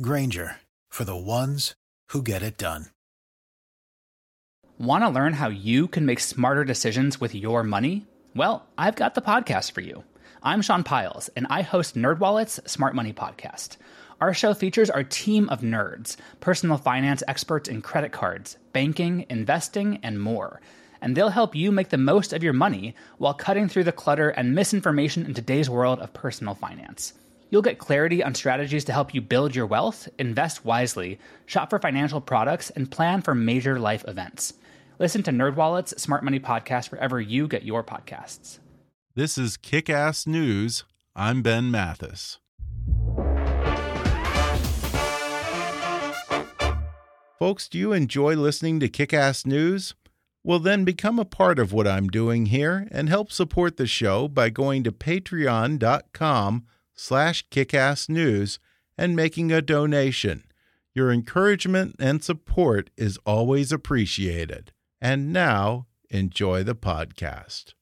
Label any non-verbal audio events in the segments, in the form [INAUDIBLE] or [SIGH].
Grainger for the ones who get it done. Want to learn how you can make smarter decisions with your money? Well, I've got the podcast for you. I'm Sean Pyles, and I host NerdWallet's Smart Money Podcast. Our show features our team of nerds, personal finance experts in credit cards, banking, investing, and more. And they'll help you make the most of your money while cutting through the clutter and misinformation in today's world of personal finance. You'll get clarity on strategies to help you build your wealth, invest wisely, shop for financial products, and plan for major life events. Listen to NerdWallet's Smart Money Podcast wherever you get your podcasts. This is Kick Ass News. I'm Ben Mathis. Folks, do you enjoy listening to Kick Ass News? Well, then become a part of what I'm doing here and help support the show by going to patreon.com slash kickassnews and making a donation. Your encouragement and support is always appreciated. And now, enjoy the podcast.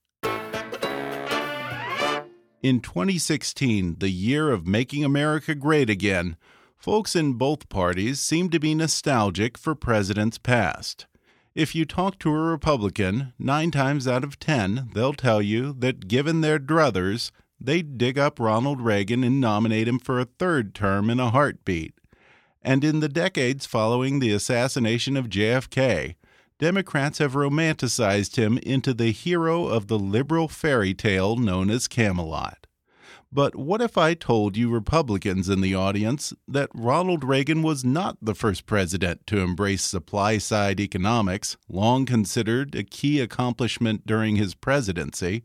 In 2016, the year of making America great again, folks in both parties seem to be nostalgic for presidents past. If you talk to a Republican, nine times out of ten, they'll tell you that given their druthers, they'd dig up Ronald Reagan and nominate him for a third term in a heartbeat. And in the decades following the assassination of JFK, Democrats have romanticized him into the hero of the liberal fairy tale known as Camelot. But what if I told you Republicans in the audience that Ronald Reagan was not the first president to embrace supply side economics, long considered a key accomplishment during his presidency?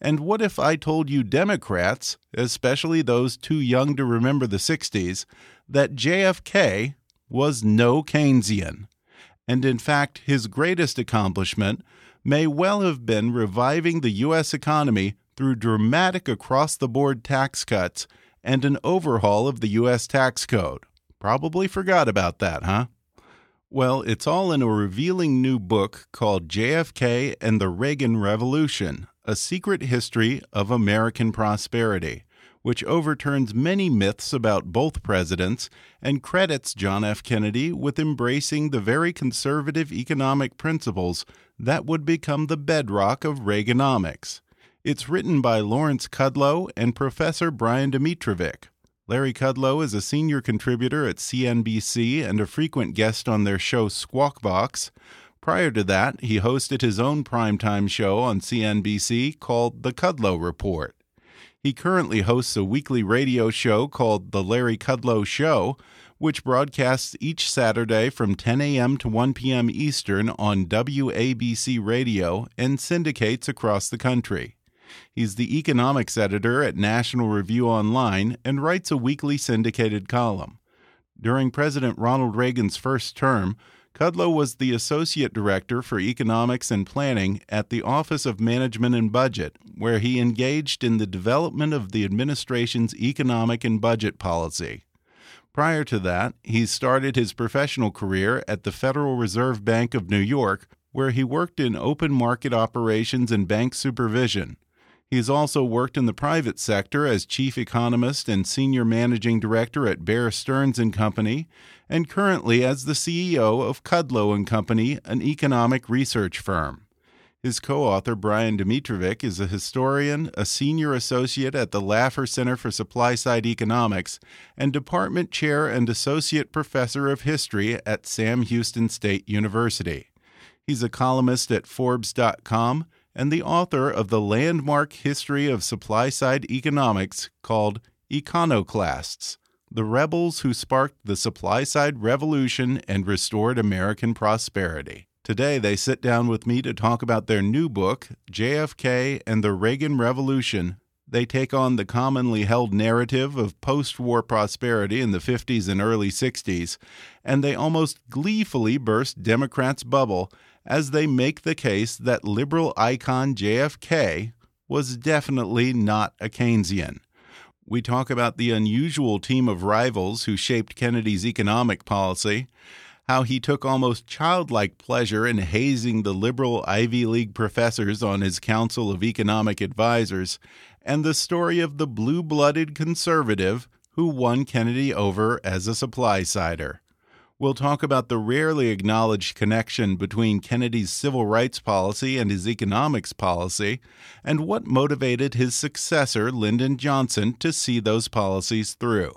And what if I told you Democrats, especially those too young to remember the 60s, that JFK was no Keynesian? and in fact, his greatest accomplishment may well have been reviving the U.S. economy through dramatic across the board tax cuts and an overhaul of the U.S. tax code. Probably forgot about that, huh? Well, it's all in a revealing new book called JFK and the Reagan Revolution A Secret History of American Prosperity which overturns many myths about both presidents and credits John F. Kennedy with embracing the very conservative economic principles that would become the bedrock of Reaganomics. It's written by Lawrence Kudlow and Professor Brian Domitrovic. Larry Kudlow is a senior contributor at CNBC and a frequent guest on their show Squawk Box. Prior to that, he hosted his own primetime show on CNBC called The Kudlow Report. He currently hosts a weekly radio show called The Larry Kudlow Show, which broadcasts each Saturday from 10 a.m. to 1 p.m. Eastern on WABC Radio and syndicates across the country. He's the economics editor at National Review Online and writes a weekly syndicated column. During President Ronald Reagan's first term, Kudlow was the Associate Director for Economics and Planning at the Office of Management and Budget, where he engaged in the development of the administration's economic and budget policy. Prior to that, he started his professional career at the Federal Reserve Bank of New York, where he worked in open market operations and bank supervision. He's also worked in the private sector as chief economist and senior managing director at Bear Stearns and Company, and currently as the CEO of Kudlow and Company, an economic research firm. His co-author Brian Domitrovic is a historian, a senior associate at the Laffer Center for Supply Side Economics, and department chair and associate professor of history at Sam Houston State University. He's a columnist at Forbes.com and the author of the landmark history of supply side economics called Econoclasts The Rebels Who Sparked the Supply Side Revolution and Restored American Prosperity. Today, they sit down with me to talk about their new book, JFK and the Reagan Revolution They take on the commonly held narrative of post war prosperity in the 50s and early 60s, and they almost gleefully burst Democrats' bubble as they make the case that liberal icon JFK was definitely not a Keynesian. We talk about the unusual team of rivals who shaped Kennedy's economic policy, how he took almost childlike pleasure in hazing the liberal Ivy League professors on his Council of Economic Advisers, and the story of the blue blooded conservative who won Kennedy over as a supply sider. We'll talk about the rarely acknowledged connection between Kennedy's civil rights policy and his economics policy, and what motivated his successor, Lyndon Johnson, to see those policies through.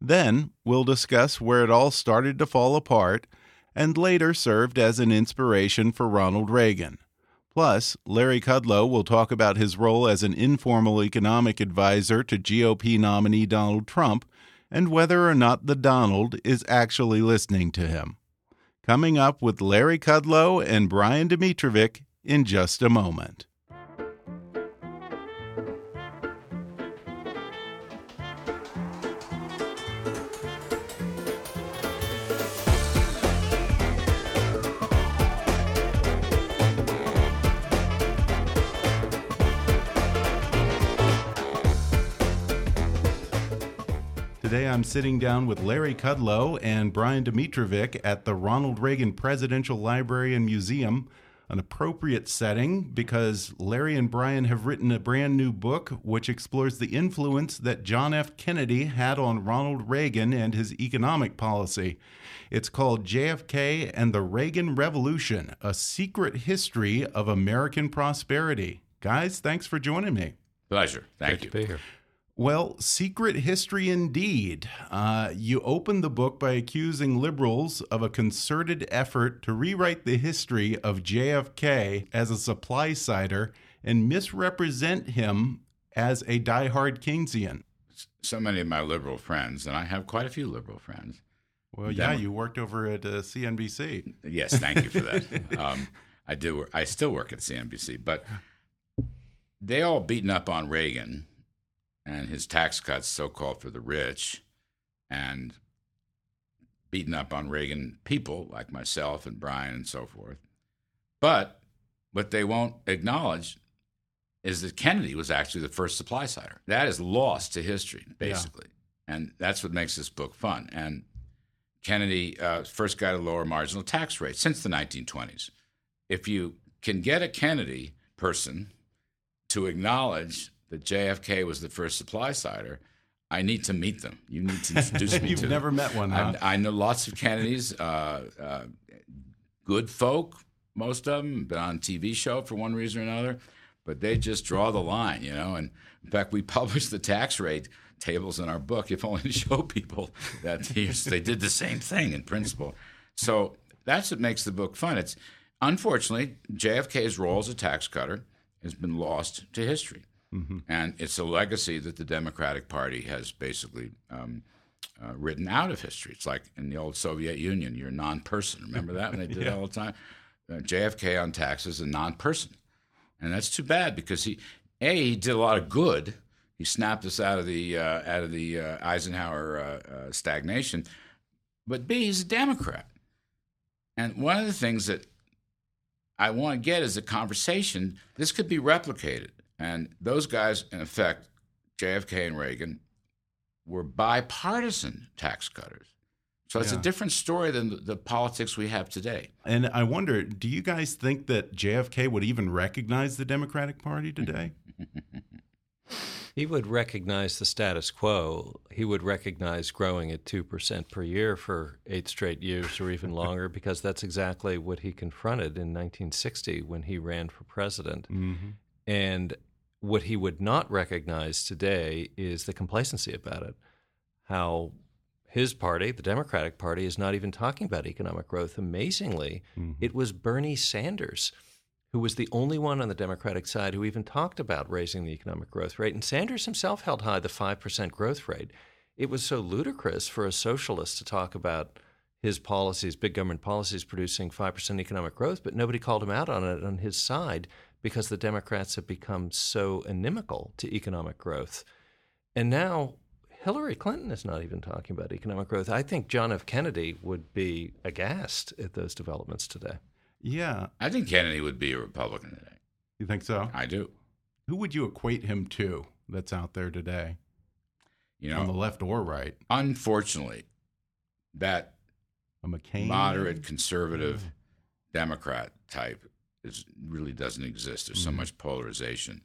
Then we'll discuss where it all started to fall apart and later served as an inspiration for Ronald Reagan. Plus, Larry Kudlow will talk about his role as an informal economic advisor to GOP nominee Donald Trump and whether or not the Donald is actually listening to him. Coming up with Larry Kudlow and Brian Domitrovic in just a moment. Today I'm sitting down with Larry Kudlow and Brian Domitrovic at the Ronald Reagan Presidential Library and Museum, an appropriate setting because Larry and Brian have written a brand new book which explores the influence that John F. Kennedy had on Ronald Reagan and his economic policy. It's called JFK and the Reagan Revolution A Secret History of American Prosperity. Guys, thanks for joining me. Pleasure. Thank Great you. to be here. Well, secret history indeed. Uh, you open the book by accusing liberals of a concerted effort to rewrite the history of JFK as a supply sider and misrepresent him as a diehard Keynesian. So many of my liberal friends, and I have quite a few liberal friends. Well, yeah, you worked over at uh, CNBC. Yes, thank you for that. [LAUGHS] um, I do. I still work at CNBC, but they all beaten up on Reagan and his tax cuts, so called for the rich, and beaten up on Reagan people like myself and Brian and so forth. But what they won't acknowledge is that Kennedy was actually the first supply sider. That is lost to history, basically. Yeah. And that's what makes this book fun. And Kennedy, uh, first got a lower marginal tax rate since the 1920s. If you can get a Kennedy person to acknowledge that JFK was the first supply sider, I need to meet them. You need to introduce me [LAUGHS] You've to them. never met one, huh? I, I know lots of Kennedys, uh, uh, good folk, most of them, been on TV show for one reason or another, but they just draw the line, you know. And in fact, we [LAUGHS] published the tax rate tables in our book, if only to show people that [LAUGHS] they did the same thing in principle. So that's what makes the book fun. It's unfortunately JFK's role as a tax cutter has been lost to history. Mm-hmm. And it's a legacy that the Democratic Party has basically um, uh, written out of history. It's like in the old Soviet Union, you're a non person. Remember that when they did [LAUGHS] yeah. it all the time? Uh, JFK on taxes, a non person. And that's too bad because he, A, he did a lot of good. He snapped us out of the, uh, out of the uh, Eisenhower uh, uh, stagnation. But B, he's a Democrat. And one of the things that I want to get is a conversation. This could be replicated and those guys, in effect, JFK and Reagan, were bipartisan tax cutters. So it's yeah. a different story than the, the, politics we have today. And I wonder, do you guys think that JFK would even recognize the Democratic Party today? [LAUGHS] he would recognize the status quo. He would recognize growing at 2% per year for eight straight years or even longer [LAUGHS] because that's exactly what he confronted in 1960 when he ran for president. Mm -hmm. And what he would not recognize today is the complacency about it. How his party, the Democratic Party, is not even talking about economic growth. Amazingly, mm-hmm. it was Bernie Sanders who was the only one on the Democratic side who even talked about raising the economic growth rate. And Sanders himself held high the 5% growth rate. It was so ludicrous for a socialist to talk about his policies, big government policies producing 5% economic growth, but nobody called him out on it on his side because the Democrats have become so inimical to economic growth. And now Hillary Clinton is not even talking about economic growth. I think John F. Kennedy would be aghast at those developments today. Yeah. I think Kennedy would be a Republican today. You think so? I do. Who would you equate him to that's out there today? You know, on the left or right? unfortunately, that A McCain? moderate conservative Democrat type is really doesn't exist. There's so Mhm. much polarization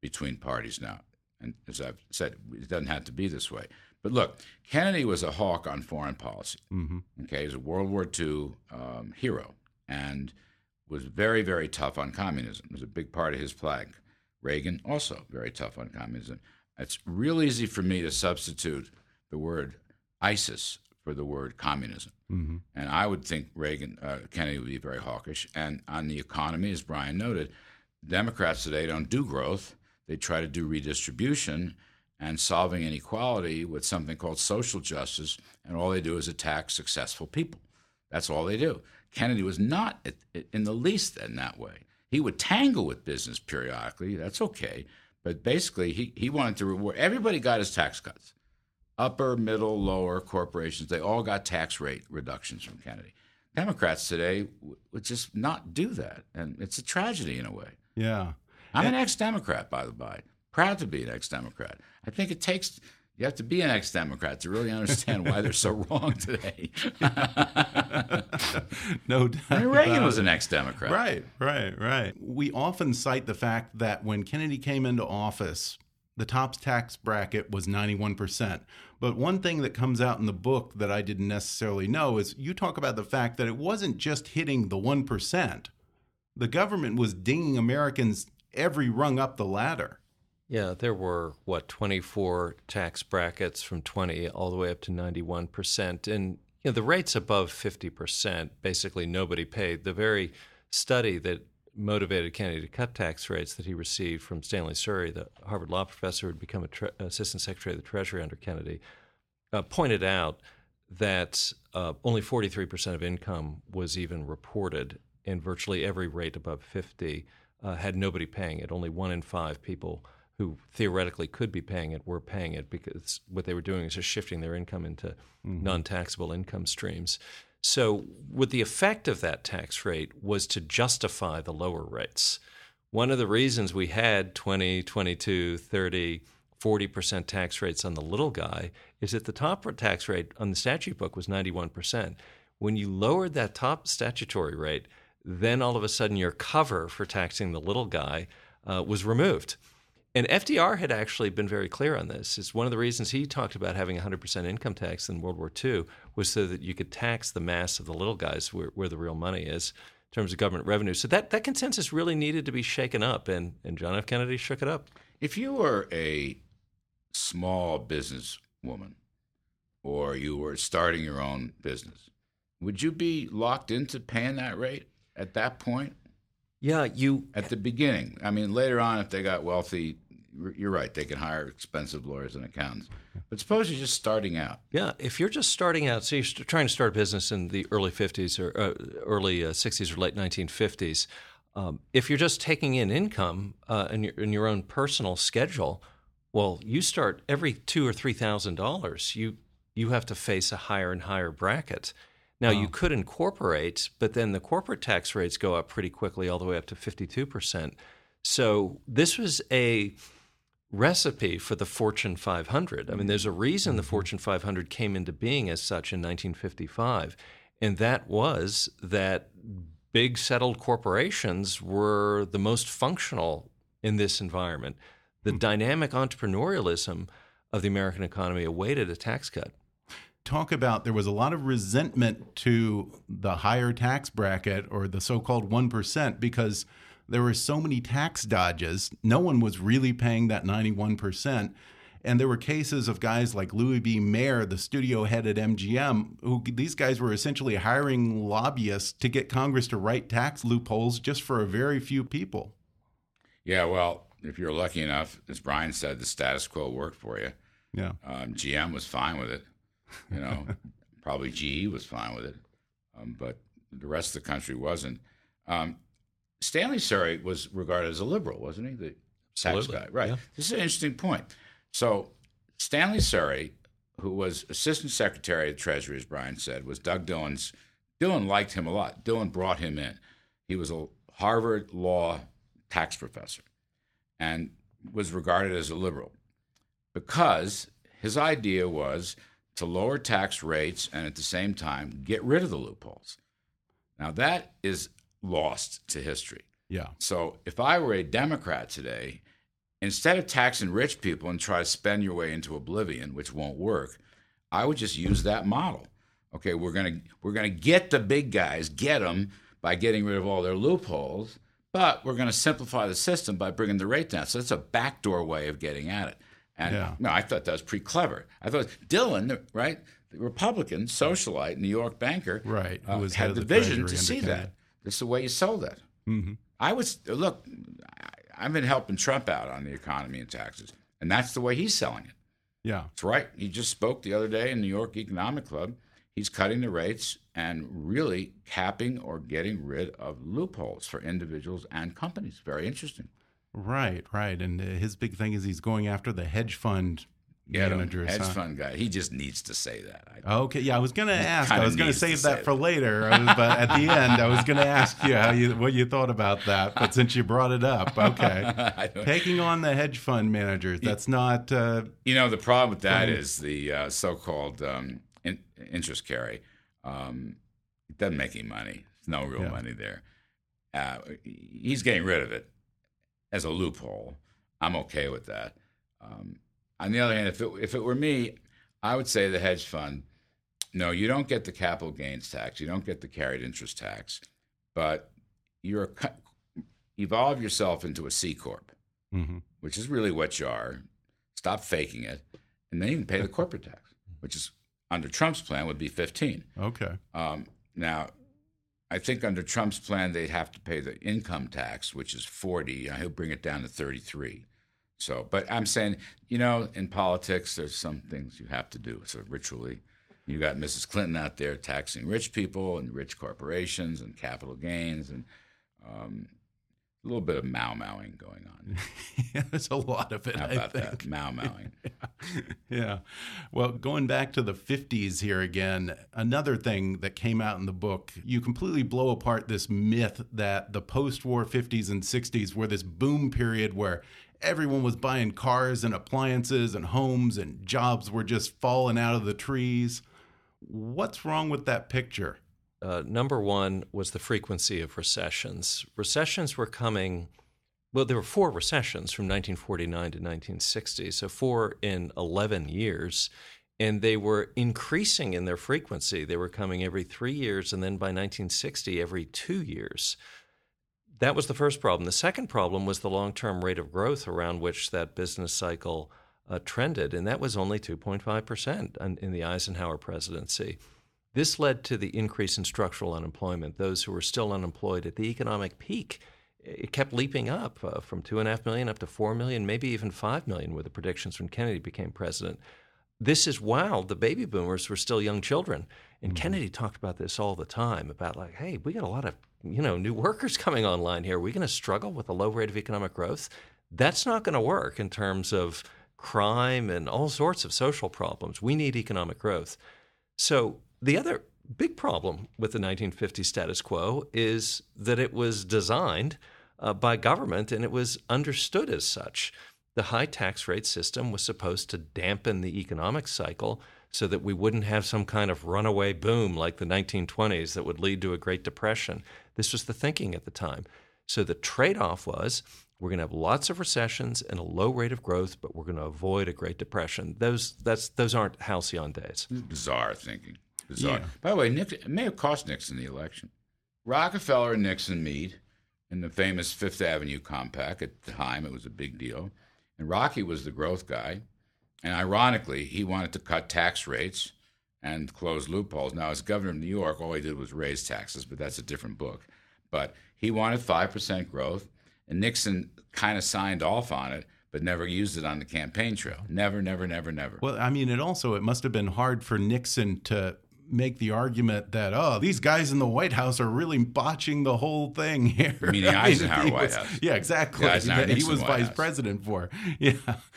between parties now, and as I've said, it doesn't have to be this way. But look, Kennedy was a hawk on foreign policy. hmm Okay, he's a World War II um, hero and was very, very tough on communism. It was a big part of his flag. Reagan also very tough on communism. It's real easy for me to substitute the word ISIS for the word communism. hmm And I would think Reagan, uh, Kennedy would be very hawkish. And on the economy, as Brian noted, Democrats today don't do growth. They try to do redistribution and solving inequality with something called social justice. And all they do is attack successful people. That's all they do. Kennedy was not in the least in that way. He would tangle with business periodically. That's okay. But basically, he, he wanted to reward everybody got his tax cuts upper, middle, lower corporations, they all got tax rate reductions from Kennedy. Democrats today would just not do that. And it's a tragedy in a way. Yeah. I'm an ex Democrat, by the by, proud to be an ex Democrat. I think it takes, you have to be an ex Democrat to really understand why they're so [LAUGHS] wrong today. [LAUGHS] no doubt. I mean, Reagan was an ex Democrat. Right, right, right. We often cite the fact that when Kennedy came into office, the top tax bracket was 91%. But one thing that comes out in the book that I didn't necessarily know is you talk about the fact that it wasn't just hitting the 1%. The government was dinging Americans every rung up the ladder. Yeah, there were what 24 tax brackets from 20 all the way up to 91%, and you know, the rates above 50%, basically nobody paid. The very study that motivated Kennedy to cut tax rates that he received from Stanley Surrey, the Harvard law professor who had become a tre- assistant secretary of the Treasury under Kennedy, uh, pointed out that uh, only 43% of income was even reported, and virtually every rate above 50 uh, had nobody paying it. Only one in five people who theoretically could be paying it were paying it because what they were doing is just shifting their income into non taxable income streams. So, what the effect of that tax rate was to justify the lower rates. One of the reasons we had 20, 22, 30, 40% tax rates on the little guy is that the top tax rate on the statute book was 91%. When you lowered that top statutory rate, then all of a sudden your cover for taxing the little guy uh, was removed. And FDR had actually been very clear on this. It's one of the reasons he talked about having 100% income tax in World War II was so that you could tax the mass of the little guys where, where the real money is in terms of government revenue. So that, that consensus really needed to be shaken up, and, and John F. Kennedy shook it up. If you were a small business woman or you were starting your own business, would you be locked into paying that rate at that point? Yeah, you At the beginning. I mean, later on, if they got wealthy, you're right, they can hire expensive lawyers and accountants. But suppose you're just starting out. Yeah, if you're just starting out, so you're trying to start a business in the early 50s or uh, early uh, 60s or late 1950s, um, if you're just taking in income uh, in, your, in your own personal schedule, well, you start every two or three thousand dollars. You you have to face a higher and higher bracket. Now you could incorporate, but then the corporate tax rates go up pretty quickly, all the way up to 52 percent. So this was a recipe for the Fortune 500. I mean, there's a reason the mm-hmm. Fortune 500 came into being as such in 1955, and that was that big settled corporations were the most functional in this environment. The hmm. dynamic entrepreneurialism of the American economy awaited a tax cut. talk about there was a lot of resentment to the higher tax bracket or the so-called 1% because there were so many tax dodges no one was really paying that 91% and there were cases of guys like Louis B. Mayer, the studio head at MGM, who these guys were essentially hiring lobbyists to get Congress to write tax loopholes just for a very few people. Yeah, well, if you're lucky enough, as Brian said, the status quo worked for you. Yeah. Um, GM was fine with it. You know, [LAUGHS] probably GE was fine with it, um, but the rest of the country wasn't. Um, Stanley Surrey was regarded as a liberal, wasn't he? The tax guy, right? yeah. This is an interesting point. So Stanley Surrey, who was assistant secretary of the Treasury, as Brian said, was Doug Dillon's. Dillon liked him a lot. Dillon brought him in. He was a Harvard law tax professor and was regarded as a liberal because his idea was to lower tax rates and at the same time get rid of the loopholes. Now, that is lost to history. Yeah. So if I were a Democrat today, instead of taxing rich people and try to spend your way into oblivion, which won't work, I would just use that model. Okay, we're gonna we're gonna get the big guys, get them by getting rid of all their loopholes, but we're gonna simplify the system by bringing the rate down. So that's a backdoor way of getting at it. And Yeah. no, I thought that was pretty clever. I thought Dillon, the- right, the Republican socialite, New York banker, Right, who uh, had the, the vision to see that. Is the way you sold it. hmm I was look. I- I've been helping Trump out on the economy and taxes, and that's the way he's selling it. Yeah. That's right. He just spoke the other day in New York Economic Club. He's cutting the rates and really capping or getting rid of loopholes for individuals and companies. Very interesting. Right, right. And uh, his big thing is he's going after the hedge fund Managers. hedge fund guy. He just needs to say that. Okay, yeah, I was going [LAUGHS] to ask. I was to to save say that for that. later, was- but at the end, I was going to ask you how you what you thought about that. But [LAUGHS] since you brought it up, okay, [LAUGHS] taking on the hedge fund managers. That's not. Uh, You know, the problem with that is the uh, so-called um, in, interest carry. Um, it doesn't make any money. There's no real Yeah. money there. Uh, he's getting rid of it as a loophole. I'm okay with that. Um, on the other hand, if it, if it were me, I would say the hedge fund, no, you don't get the capital gains tax. You don't get the carried interest tax, but you're a, evolve yourself into a C corp mhm. which is really what you are. Stop faking it, and then you can pay the corporate tax, which is under Trump's plan would be 15. Okay. Um, now, I think under Trump's plan they'd have to pay the income tax, which is 40. and He'll bring it down to 33. So, but I'm saying, you know, in politics, there's some things you have to do. So ritually, you got Mrs. Clinton out there taxing rich people and rich corporations and capital gains and um, a little bit of mau mauing going on. yeah, [LAUGHS] there's a lot of it. How I about think. that? Mau mauing. yeah. Well, going back to the 50s here again, another thing that came out in the book, you completely blow apart this myth that the post war 50s and 60s were this boom period where everyone was buying cars and appliances and homes and jobs were just falling out of the trees. What's wrong with that picture? Uh, number one was the frequency of recessions. Recessions were coming, well, there were four recessions from 1949 to 1960, so four in 11 years. And they were increasing in their frequency. They were coming every three years, and then by 1960, every two years. That was the first problem. The second problem was the long term rate of growth around which that business cycle uh, trended, and that was only 2.5% in- in the Eisenhower presidency. This led to the increase in structural unemployment. Those who were still unemployed at the economic peak, it kept leaping up uh, from two and a half million up to four million, maybe even five million, were the predictions when Kennedy became president. This is while the baby boomers were still young children, and Kennedy talked about this all the time about like, hey, we got a lot of you know new [LAUGHS] workers coming online here. Are we going to struggle with a low rate of economic growth? That's not going to work in terms of crime and all sorts of social problems. We need economic growth. So the other big problem with the 1950 status quo is that it was designed uh, by government and it was understood as such. The high tax rate system was supposed to dampen the economic cycle so that we wouldn't have some kind of runaway boom like the 1920s that would lead to a Great Depression. This was the thinking at the time. So the trade off was we're going to have lots of recessions and a low rate of growth, but we're going to avoid a Great Depression. Those, that's, those aren't halcyon days. Bizarre thinking. Bizarre. Yeah. By the way, Nixon, it may have cost Nixon the election. Rockefeller and Nixon meet in the famous Fifth Avenue Compact. At the time, it was a big deal. And Rocky was the growth guy. And ironically, he wanted to cut tax rates and close loopholes. Now, as governor of New York, all he did was raise taxes, but that's a different book. But he wanted 5% growth, and Nixon kind of signed off on it, but never used it on the campaign trail. Never, never, never, never. Well, I mean, it also it must have been hard for Nixon to make the argument that oh these guys in the White House are really botching the whole thing here. You mean the [LAUGHS] Eisenhower was, House? Yeah, exactly. Eisenhower that he was White vice House. president for. [LAUGHS] Yeah.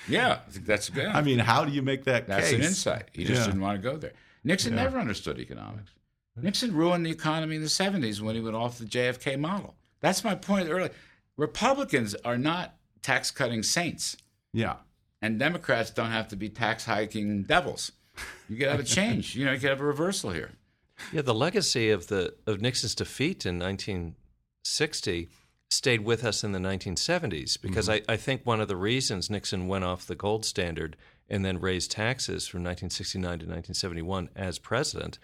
Yeah, that's good. I mean, how do you make that That's case? an insight. He just Yeah. didn't want to go there. Nixon Yeah. never understood economics. Nixon ruined the economy in the 70s when he went off the JFK model. That's my point earlier. Republicans are not tax cutting saints, Yeah. and Democrats don't have to be tax hiking devils. You could have a change. You know, you could have a reversal here. Yeah, the legacy of the of Nixon's defeat in 1960 stayed with us in the 1970s because mm-hmm. I, I think one of the reasons Nixon went off the gold standard and then raised taxes from 1969 to 1971 as president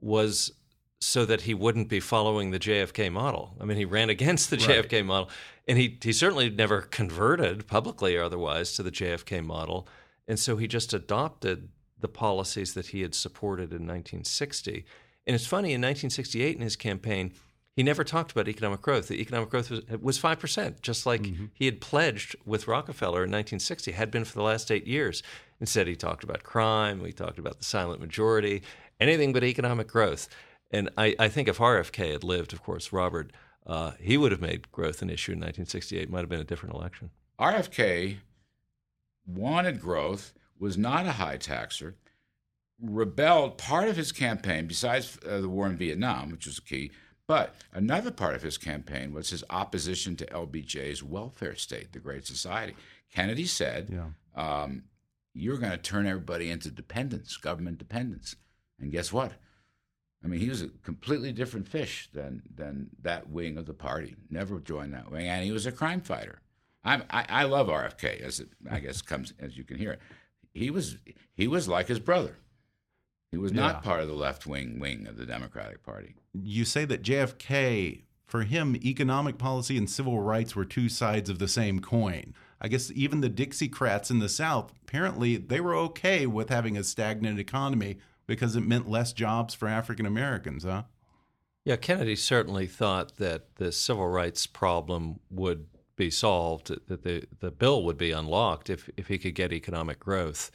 was so that he wouldn't be following the JFK model. I mean, he ran [LAUGHS] against the Right. JFK model, and he he certainly never converted publicly or otherwise to the JFK model, and so he just adopted the policies that he had supported in 1960. And it's funny in 1968 in his campaign, he never talked about economic growth. The economic growth was was five percent, just like he had pledged with Rockefeller in 1960, had been for the last eight years. Instead, he talked about crime. He talked about the silent majority, anything but economic growth. And I, I think if RFK had lived, of course, Robert, uh, he would have made growth an issue in 1968. Might have been a different election. RFK wanted growth, was not a high taxer, rebelled part of his campaign, besides uh, the war in Vietnam, which was key, but another part of his campaign was his opposition to LBJ's welfare state, the Great Society. Kennedy said, Yeah. um, You're going to turn everybody into dependents, government dependents. And guess what? I mean, he was a completely different fish than than that wing of the party. Never joined that wing, and he was a crime fighter. I'm, I I love RFK, as it I guess comes as you can hear it. He was he was like his brother. He was Yeah. not part of the left wing wing of the Democratic Party. You say that JFK, for him, economic policy and civil rights were two sides of the same coin. I guess even the Dixiecrats in the South, apparently, they were okay with having a stagnant economy because it meant less jobs for African Americans, huh? Yeah, Kennedy certainly thought that the civil rights problem would be solved, that the, the bill would be unlocked if, if he could get economic growth.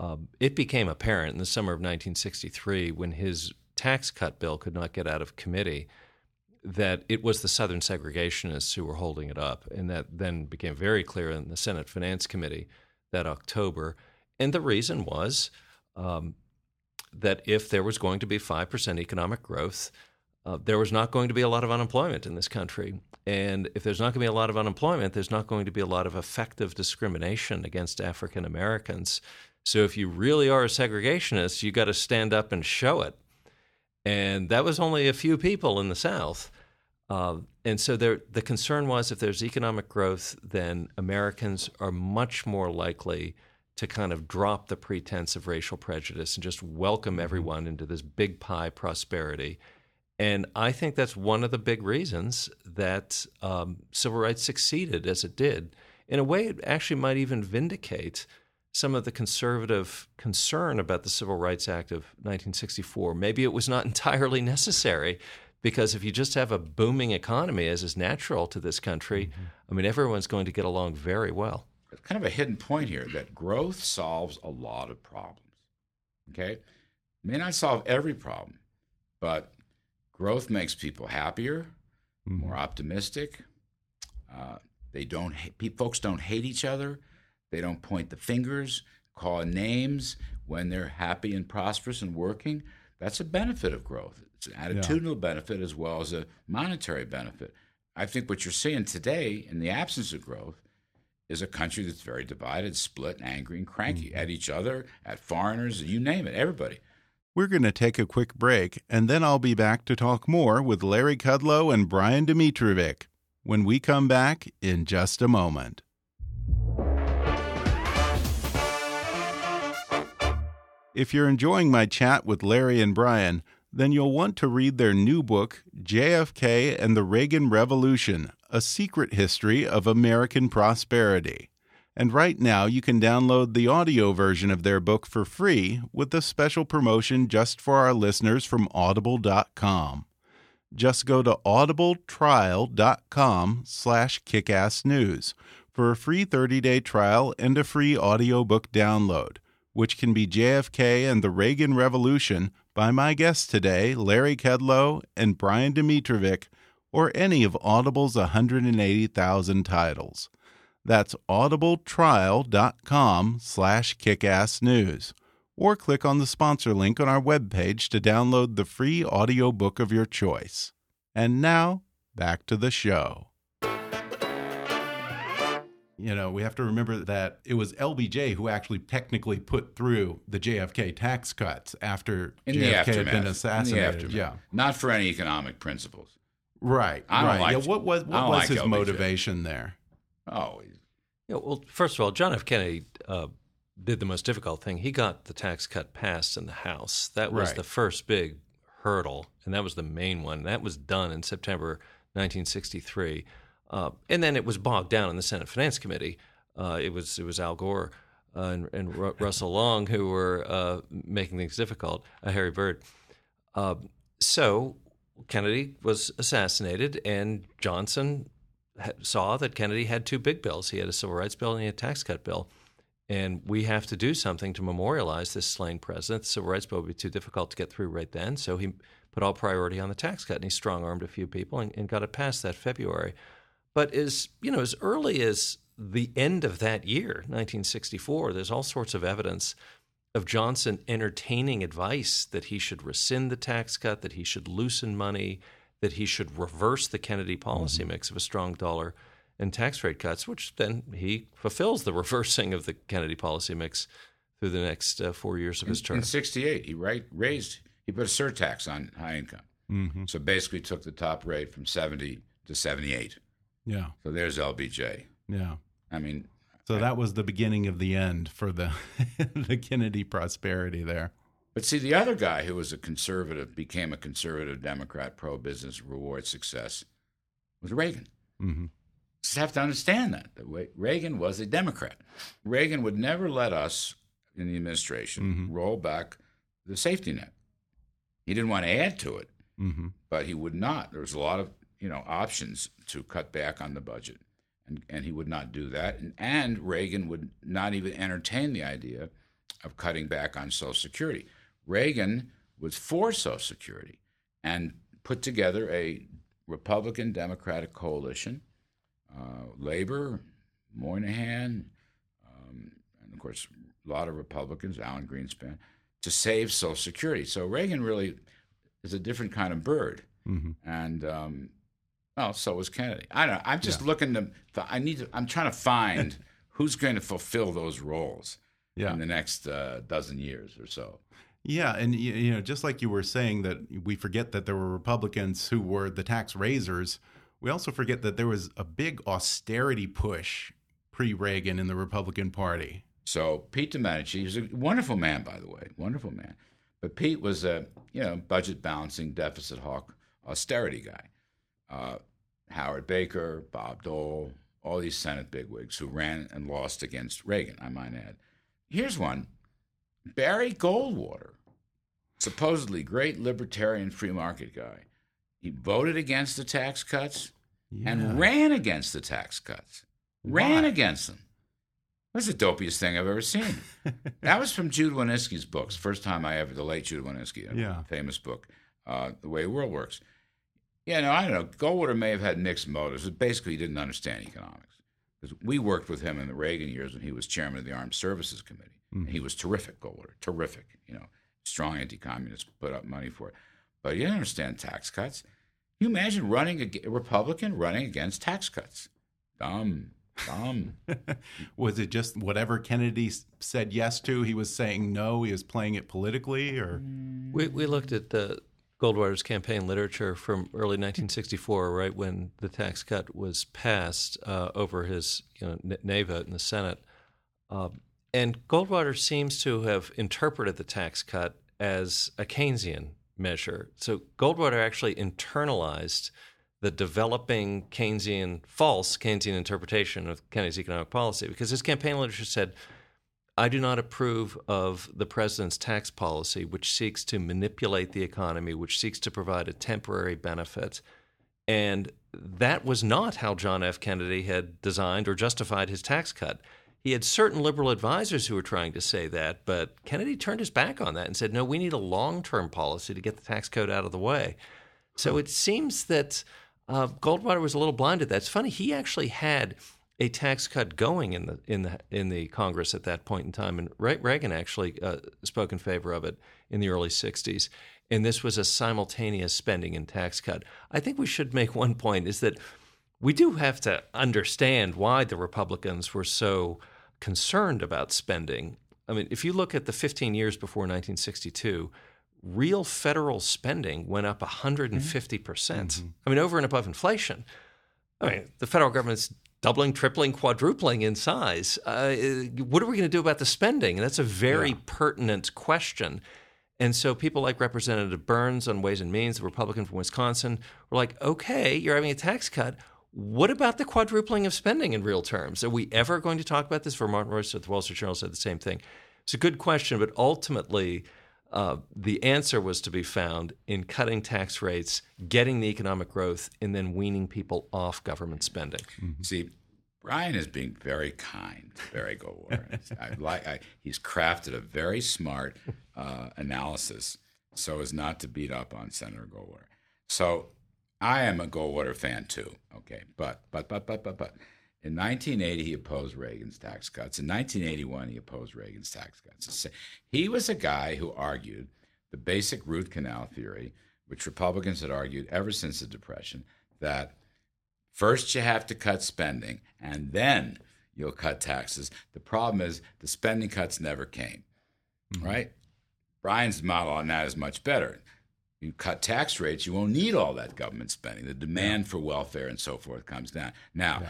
Um, it became apparent in the summer of 1963 when his tax cut bill could not get out of committee that it was the Southern segregationists who were holding it up. And that then became very clear in the Senate Finance Committee that October. And the reason was um, that if there was going to be 5% economic growth, uh, there was not going to be a lot of unemployment in this country. And if there's not going to be a lot of unemployment, there's not going to be a lot of effective discrimination against African Americans. So if you really are a segregationist, you got to stand up and show it. And that was only a few people in the South. Uh, and so there, the concern was if there's economic growth, then Americans are much more likely to kind of drop the pretense of racial prejudice and just welcome everyone into this big pie prosperity. And I think that's one of the big reasons that um, civil rights succeeded as it did. In a way, it actually might even vindicate some of the conservative concern about the Civil Rights Act of 1964. Maybe it was not [LAUGHS] entirely necessary because if you just have a booming economy, as is natural to this country, I mean, everyone's going to get along very well. It's kind of a hidden point here that growth solves a lot of problems. Okay, may not solve every problem, but growth makes people happier, more optimistic. Uh, they don't. Folks don't hate each other. They don't point the fingers, call names when they're happy and prosperous and working. That's a benefit of growth. It's an attitudinal benefit as well as a monetary benefit. I think what you're seeing today, in the absence of growth, is a country that's very divided, split, and angry, and cranky at each other, at foreigners, you name it, everybody. We're going to take a quick break, and then I'll be back to talk more with Larry Kudlow and Brian Domitrovic when we come back in just a moment. If you're enjoying my chat with Larry and Brian, then you'll want to read their new book, JFK and the Reagan Revolution A Secret History of American Prosperity. And right now, you can download the audio version of their book for free with a special promotion just for our listeners from audible.com. Just go to audibletrial.com slash kickassnews for a free 30-day trial and a free audiobook download, which can be JFK and the Reagan Revolution by my guests today, Larry Kudlow and Brian Domitrovic, or any of Audible's 180,000 titles. That's audibletrial.com slash kickassnews. Or click on the sponsor link on our webpage to download the free audiobook of your choice. And now, back to the show. You know, we have to remember that it was LBJ who actually technically put through the JFK tax cuts after In JFK had been In the assassinated. Yeah. Not for any economic principles. Right. I don't right. like- yeah, what was what was like his LBJ. motivation there? Oh, Yeah, well, first of all, John F. Kennedy uh, did the most difficult thing. He got the tax cut passed in the House. That was Right. the first big hurdle, and that was the main one. That was done in September 1963, uh, and then it was bogged down in the Senate Finance Committee. Uh, it was it was Al Gore uh, and, and Ru- [LAUGHS] Russell Long who were uh, making things difficult. Uh, Harry Byrd. Uh, so Kennedy was assassinated, and Johnson saw that Kennedy had two big bills. He had a civil rights bill and he had a tax cut bill. And we have to do something to memorialize this slain president. The civil rights bill would be too difficult to get through right then. So he put all priority on the tax cut and he strong armed a few people and, and got it passed that February. But as you know, as early as the end of that year, 1964, there's all sorts of evidence of Johnson entertaining advice that he should rescind the tax cut, that he should loosen money, that he should reverse the Kennedy policy mix of a strong dollar and tax rate cuts, which then he fulfills the [LAUGHS] reversing of the Kennedy policy mix through the next uh, four years of his term. in '68, he right, raised, he put a surtax on high income. Mm-hmm. So basically, took the top rate from 70 to 78. Yeah. So there's LBJ. Yeah. I mean, So that was the beginning of the end for the [LAUGHS] the Kennedy prosperity there. But see, the other guy who was a conservative became a conservative Democrat, pro business, reward success was Reagan. hmm Just have to understand that. that Reagan was a Democrat. Reagan would never let us in the administration Mhm. roll back the safety net. He didn't want to add to it, hmm but he would not. There was a lot of you know options to cut back on the budget, and and he would not do that. And, and Reagan would not even entertain the idea of cutting back on Social Security. Reagan was for Social Security and put together a Republican Democratic coalition, uh, Labor, Moynihan, um, and of course a lot of Republicans, Alan Greenspan, to save Social Security. So Reagan really is a different kind of bird, hmm and um, well, so was Kennedy. I don't know. I'm just Yeah. looking to. I need to. I'm trying to find [LAUGHS] who's going to fulfill those roles Yeah. in the next uh, dozen years or so. Yeah, and you know, just like you were saying that we forget that there were Republicans who were the tax raisers, we also forget that there was a big austerity push pre-Reagan in the Republican Party. So Pete Domenici, he's a wonderful man, by the way, wonderful man. But Pete was a you know budget balancing, deficit hawk, austerity guy. Uh, Howard Baker, Bob Dole, all these Senate bigwigs who ran and lost against Reagan. I might add. Here's one: Barry Goldwater, supposedly great libertarian free market guy. He voted against the tax cuts Yeah. and ran against the tax cuts. Ran Why? against them. That's the dopiest thing I've ever seen. [LAUGHS] that was from Jude Wanniski's books. First time I ever, the late Jude Wanniski, Yeah. famous book, uh, The Way the World Works. Yeah, no, I don't know. Goldwater may have had mixed motives, but basically he didn't understand economics. Because we worked with him in the Reagan years when he was chairman of the Armed Services Committee. And he was terrific, Goldwater, terrific. You know, strong anti-communist, put up money for it. But he didn't understand tax cuts. Can you imagine running a, a Republican running against tax cuts? Dumb, dumb. [LAUGHS] was it just whatever Kennedy said yes to, he was saying no, he was playing it politically or We, we looked at the Goldwater's campaign literature from early 1964, right when the tax cut was passed uh, over his you know, nay vote in the Senate. Uh, and Goldwater seems to have interpreted the tax cut as a Keynesian measure. So Goldwater actually internalized the developing Keynesian, false Keynesian interpretation of Kennedy's economic policy because his campaign literature said I do not approve of the president's tax policy, which seeks to manipulate the economy, which seeks to provide a temporary benefit. And that was not how John F. Kennedy had designed or justified his tax cut. He had certain liberal advisors who were trying to say that, but Kennedy turned his back on that and said, no, we need a long term policy to get the tax code out of the way. So it seems that uh, Goldwater was a little blind to that. It's funny, he actually had a tax cut going in the in the in the Congress at that point in time, and Reagan actually uh, spoke in favor of it in the early '60s. And this was a simultaneous spending and tax cut. I think we should make one point: is that we do have to understand why the Republicans were so concerned about spending. I mean, if you look at the 15 years before 1962, real federal spending went up 150 percent. Mm-hmm. I mean, over and above inflation. I mean, the federal government's doubling, tripling, quadrupling in size. Uh, what are we going to do about the spending? And that's a very yeah. pertinent question. And so people like Representative Byrnes on Ways and Means, the Republican from Wisconsin, were like, okay, you're having a tax cut. What about the quadrupling of spending in real terms? Are we ever going to talk about this? Vermont Royster at the Wall Street Journal said the same thing. It's a good question, but ultimately, uh, the answer was to be found in cutting tax rates, getting the economic growth, and then weaning people off government spending. Mm-hmm. See, Brian is being very kind to Barry Goldwater. I like, I, he's crafted a very smart uh, analysis so as not to beat up on Senator Goldwater. So I am a Goldwater fan too. Okay, but but but but but but in 1980 he opposed Reagan's tax cuts. In 1981 he opposed Reagan's tax cuts. He was a guy who argued the basic root canal theory, which Republicans had argued ever since the Depression, that first you have to cut spending and then you'll cut taxes. The problem is the spending cuts never came. Mm-hmm. Right? Brian's model on that is much better you cut tax rates, you won't need all that government spending. The demand yeah. for welfare and so forth comes down. Now, yeah.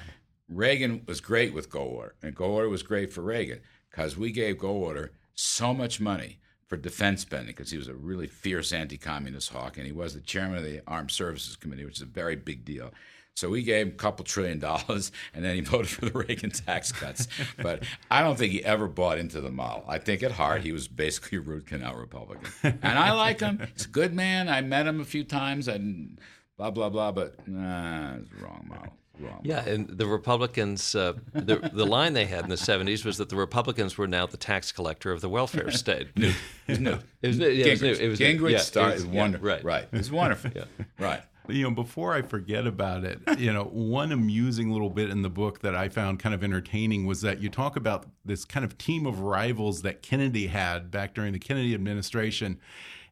Reagan was great with Goldwater, and Goldwater was great for Reagan because we gave Goldwater so much money for defense spending because he was a really fierce anti-communist hawk, and he was the chairman of the Armed Services Committee, which is a very big deal. So we gave him a couple trillion dollars, [LAUGHS] and then he voted for the Reagan tax cuts. but I don't think he ever bought into the model. I think at heart he was basically a root canal Republican, and I like him. He's a good man. I met him a few times, and blah blah blah. But nah, it's the wrong model. Wrong yeah, and the Republicans, uh, the the line they had in the '70s was that the Republicans were now the tax collector of the welfare [LAUGHS] state. new, it was new. It was new. Yeah, Gingrich, it was new. It was Gingrich yeah, started. It was, wonderful. Right, right. It was wonderful. yeah. Right you know, before I forget about it, [LAUGHS] you know, one amusing little bit in the book that I found kind of entertaining was that you talk about this kind of team of rivals that Kennedy had back during the Kennedy administration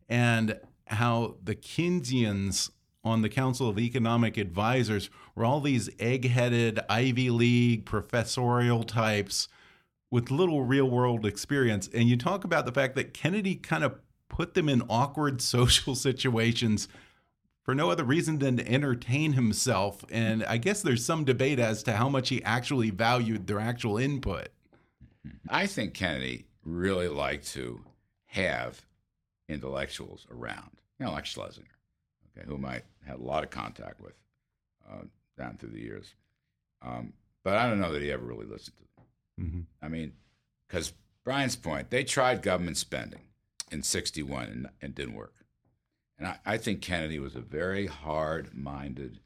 and how the Keynesians on the Council of Economic Advisors were all these egg-headed Ivy League professorial types with little real-world experience. And you talk about the fact that Kennedy kind of put them in awkward [LAUGHS] social situations for no other reason than to entertain himself. And I guess there's some debate as to how much he actually valued their actual input. I think Kennedy really liked to have intellectuals around, you know, like Schlesinger, okay, whom I had a lot of contact with uh, down through the years. Um, but I don't know that he ever really listened to them. Mm -hmm. I mean, because Brian's point, they tried government spending in 61 and, and didn't work. And I, I think Kennedy was a very hard minded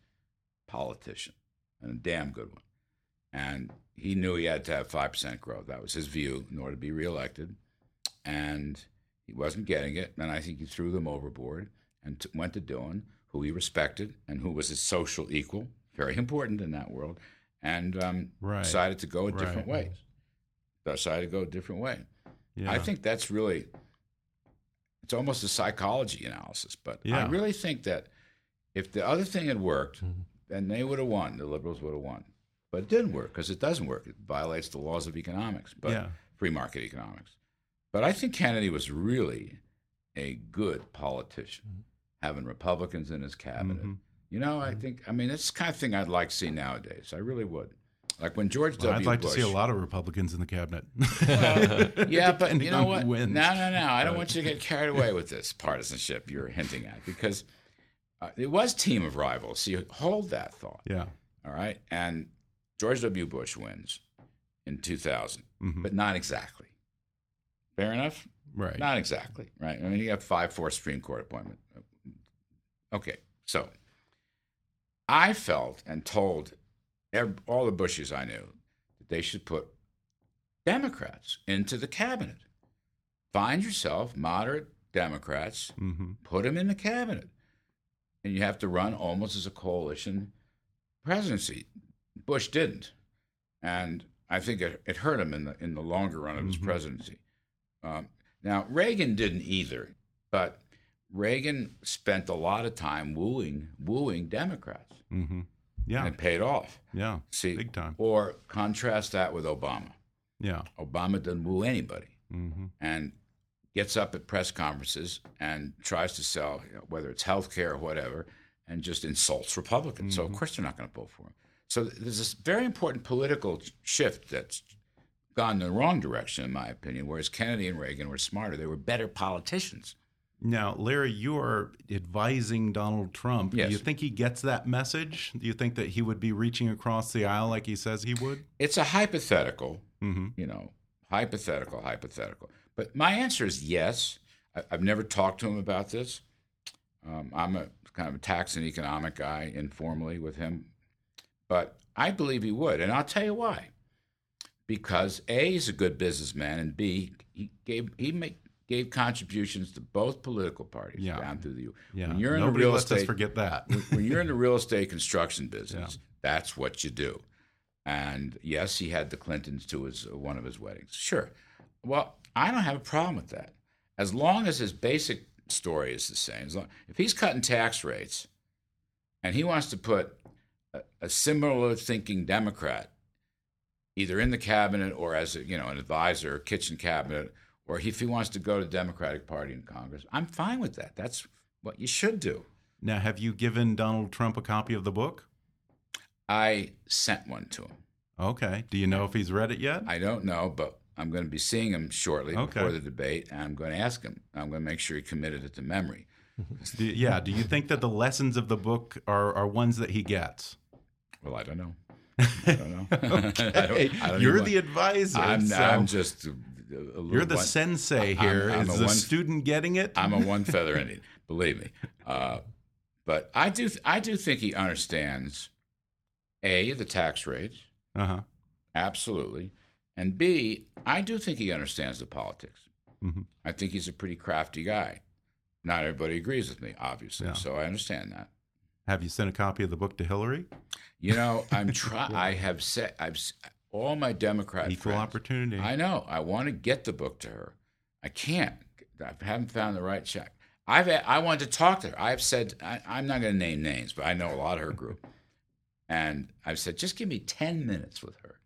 politician and a damn good one. And he knew he had to have 5% growth. That was his view in order to be reelected. And he wasn't getting it. And I think he threw them overboard and t- went to doing who he respected and who was his social equal, very important in that world, and um, right. decided to go a different right. way. Decided to go a different way. Yeah. I think that's really it's almost a psychology analysis. But yeah. I really think that if the other thing had worked, mm-hmm. then they would have won. The liberals would have won. But it didn't work because it doesn't work. It violates the laws of economics, but yeah. free market economics. But I think Kennedy was really a good politician, mm-hmm. having Republicans in his cabinet. Mm-hmm. You know, I mm-hmm. think, I mean, it's the kind of thing I'd like to see nowadays. I really would. Like when George well, W. I'd like Bush, to see a lot of Republicans in the cabinet. well, [LAUGHS] yeah, but you know what? No, no, no. I don't want you to get carried away [LAUGHS] with this partisanship you're hinting at because uh, it was team of rivals. So you hold that thought. Yeah. All right. And George W. Bush wins in 2000, mm-hmm. but not exactly. Fair enough? Right. Not exactly. Right. I mean, you have 5 4 Supreme Court appointment. Okay. So I felt and told all the Bushes I knew that they should put Democrats into the cabinet. Find yourself moderate Democrats, hmm put them in the cabinet. And you have to run almost as a coalition presidency. Bush didn't. And I think it, it hurt him in the, in the longer run of his Mhm. presidency. Um, now, Reagan didn't either, but Reagan spent a lot of time wooing, wooing Democrats, hmm Yeah. and it paid off. yeah. See, Big time. Or contrast that with Obama. Yeah. Obama doesn't woo anybody hmm and gets up at press conferences and tries to sell, you know, whether it's health care or whatever, and just insults Republicans. So, of course, they're not going to vote for him. So, there's this very important political shift that's gone in the wrong direction, in my opinion, whereas Kennedy and Reagan were smarter. They were better politicians. Now, Larry, you are advising Donald Trump. Yes. Do you think he gets that message? Do you think that he would be reaching across the aisle like he says he would? It's a hypothetical, hmm you know, hypothetical, hypothetical. But my answer is yes. I, I've never talked to him about this. Um, I'm a kind of a tax and economic guy informally with him, but I believe he would, and I'll tell you why. Because a, he's a good businessman, and b, he gave he make, gave contributions to both political parties Yeah. down through the. Yeah. When you're in Nobody the real lets us forget that. when- you're in the [LAUGHS] real estate construction business, that's what you do. And yes, he had the Clintons to his one of his weddings. Sure. Well, I don't have a problem with that, as long as his basic story is the same. As long, if he's cutting tax rates, and he wants to put a, a similar thinking Democrat either in the cabinet or as a, you know an advisor, kitchen cabinet, or if he wants to go to the Democratic Party in Congress, I'm fine with that. That's what you should do. Now, have you given Donald Trump a copy of the book? I sent one to him. Okay. Do you know if he's read it yet? I don't know, but I'm going to be seeing him shortly Okay. before the debate, and I'm going to ask him. I'm going to make sure he committed it to memory. [LAUGHS] Do- yeah. Do you think that the lessons of the book are, are ones that he gets? Well, I don't know. [LAUGHS] I don't know. [LAUGHS] I don't- I don't You're the advisor. I'm, so I'm just. A, you're the one- sensei I'm- here. I'm Is a the one- student getting it? I'm a [LAUGHS] one feather Indian. Believe me. Uh, but I do. I do think he understands. A the tax rates, Uh huh. absolutely, and B I do think he understands the politics. Mhm. I think he's a pretty crafty guy. Not everybody agrees with me, obviously, Yeah. so I understand that. Have you sent a copy of the book to Hillary? You know, I'm try. [LAUGHS] I have said I've all my Democrat Equal friends- opportunity. I know. I want to get the book to her. I can't. I haven't found the right check. I've I wanted to talk to her. I've said I, I'm not going to name names, but I know a lot of her group, and I've said just give me ten minutes with her,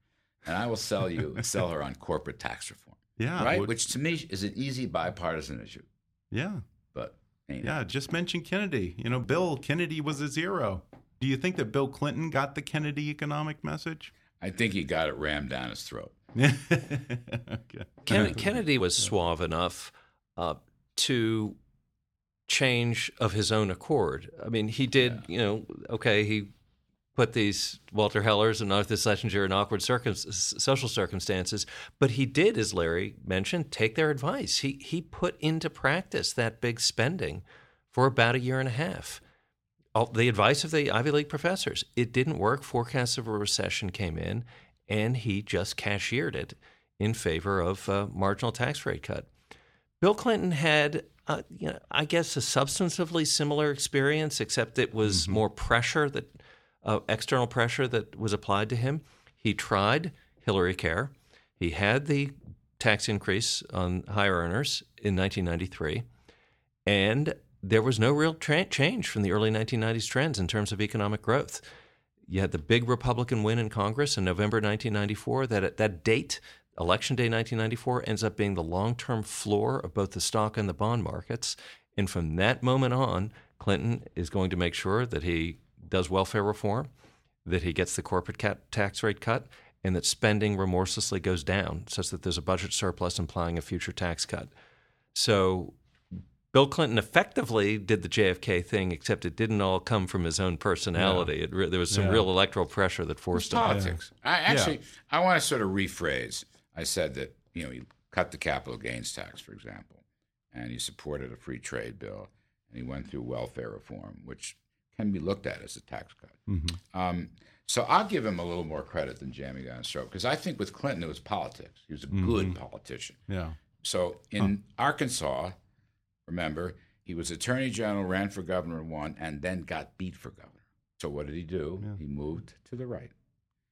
and I will sell you [LAUGHS] sell her on corporate tax reform, yeah. right? would- Which to me is an easy bipartisan issue, yeah. but ain't Yeah. it? Just mention Kennedy. You know, Bill Kennedy was a zero. Do you think that Bill Clinton got the Kennedy economic message? I think he got it rammed down his throat. [LAUGHS] okay. Ken- [LAUGHS] Kennedy was suave enough uh, to change of his own accord. I mean, he did, you know, okay, he put these Walter Hellers and Arthur Schlesinger in awkward circum- social circumstances, but he did, as Larry mentioned, take their advice. He he put into practice that big spending for about a year and a half. All, the advice of the Ivy League professors. It didn't work. Forecasts of a recession came in, and he just cashiered it in favor of a marginal tax rate cut. Bill Clinton had, uh, you know, I guess, a substantively similar experience, except it was more pressure that uh, external pressure that was applied to him. He tried Hillary Care. He had the tax increase on higher earners in 1993, and there was no real tra- change from the early 1990s trends in terms of economic growth. You had the big Republican win in Congress in November 1994. That at that date, Election Day 1994, ends up being the long-term floor of both the stock and the bond markets. And from that moment on, Clinton is going to make sure that he does welfare reform, that he gets the corporate tax rate cut, and that spending remorselessly goes down, such that there's a budget surplus implying a future tax cut. So Bill Clinton effectively did the JFK thing, except it didn't all come from his own personality. It re- there was some Yeah. real electoral pressure that forced him. politics. I actually, I want to sort of rephrase. I said that you know he cut the capital gains tax, for example, and he supported a free trade bill, and he went through welfare reform, which can be looked at as a tax cut. Mhm. Um, So I'll give him a little more credit than jamming down his throat because I think with Clinton it was politics. He was a good politician. Yeah. So in Arkansas, remember, he was attorney general, ran for governor, won, and then got beat for governor. So what did he do? Yeah. He moved to the right.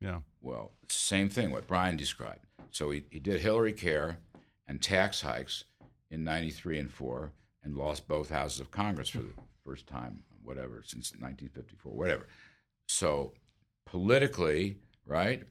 Yeah. Well, same thing, what Brian described. So he, he did Hillary Care and tax hikes in 93 and 4 and lost both houses of Congress for the first time, whatever, since 1954, whatever. So politically, right,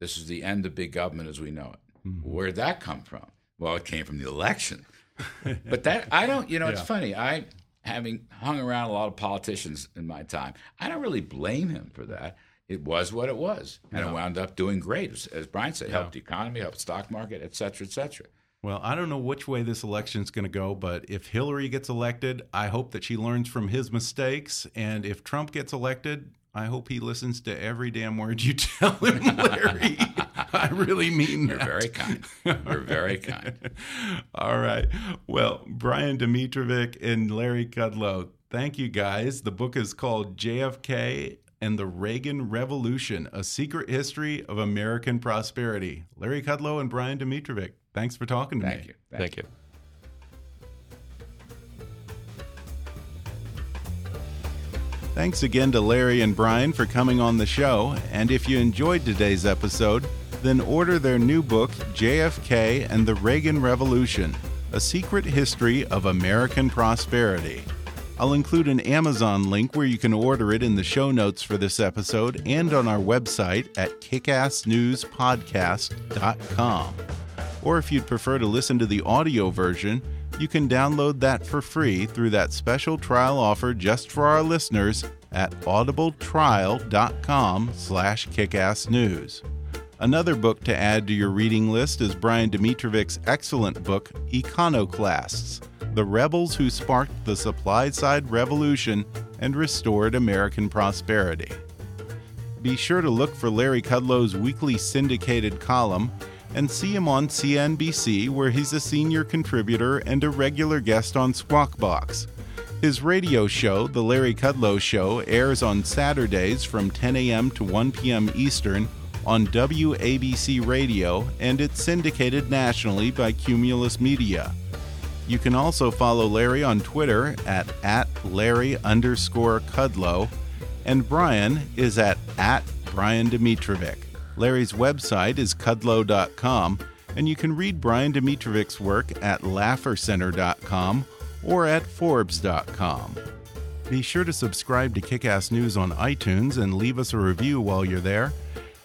this is the end of big government as we know it. Mm-hmm. Where'd that come from? Well, it came from the election. [LAUGHS] but that, I don't, you know, it's Yeah. funny. I, having hung around a lot of politicians in my time, I don't really blame him for that. It was what it was, and Yeah. it wound up doing great. As, as Brian said, helped the economy, helped stock market, et cetera, et cetera. Well, I don't know which way this election's going to go, but if Hillary gets elected, I hope that she learns from his mistakes. And if Trump gets elected, I hope he listens to every damn word you [LAUGHS] tell him, [LAUGHS] Larry. [LAUGHS] I really mean You're that. very kind. You're very kind. [LAUGHS] All right. Well, Brian Domitrovic and Larry Kudlow, thank you guys. The book is called JFK and the Reagan Revolution A Secret History of American Prosperity. Larry Kudlow and Brian Domitrovic, thanks for talking to me. Thank me. you. Thank you. Thanks again to Larry and Brian for coming on the show. And if you enjoyed today's episode, then order their new book, JFK and the Reagan Revolution A Secret History of American Prosperity. I'll include an Amazon link where you can order it in the show notes for this episode and on our website at kickassnewspodcast.com. Or if you'd prefer to listen to the audio version, you can download that for free through that special trial offer just for our listeners at audibletrial.com slash kickassnews. Another book to add to your reading list is Brian Domitrovic's excellent book, Econoclasts The Rebels Who Sparked the Supply Side Revolution and Restored American Prosperity. Be sure to look for Larry Kudlow's weekly syndicated column and see him on CNBC, where he's a senior contributor and a regular guest on Squawk Box. His radio show, The Larry Kudlow Show, airs on Saturdays from 10 a.m. to 1 p.m. Eastern on WABC Radio, and it's syndicated nationally by Cumulus Media. You can also follow Larry on Twitter at, at Larry underscore Kudlow, and Brian is at, at Brian Domitrovic. Larry's website is kudlow.com, and you can read Brian Domitrovic's work at laffercenter.com or at forbes.com. Be sure to subscribe to Kickass News on iTunes and leave us a review while you're there.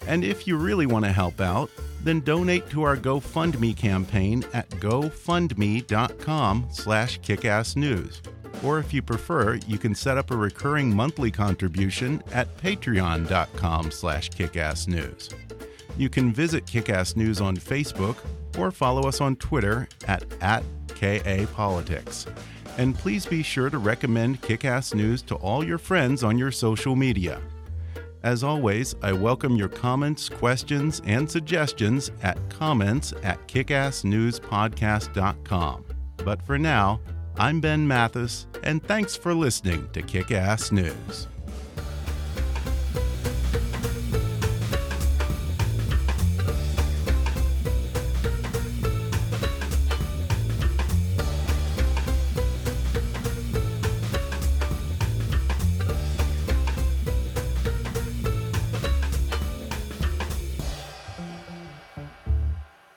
And if you really want to help out, then donate to our GoFundMe campaign at gofundme.com slash kickassnews. Or if you prefer, you can set up a recurring monthly contribution at patreon.com slash kickassnews. You can visit Kickass News on Facebook or follow us on Twitter at, at KAPolitics. And please be sure to recommend Kickass News to all your friends on your social media. As always, I welcome your comments, questions, and suggestions at comments at kickassnewspodcast.com. But for now, I'm Ben Mathis, and thanks for listening to Kickass News.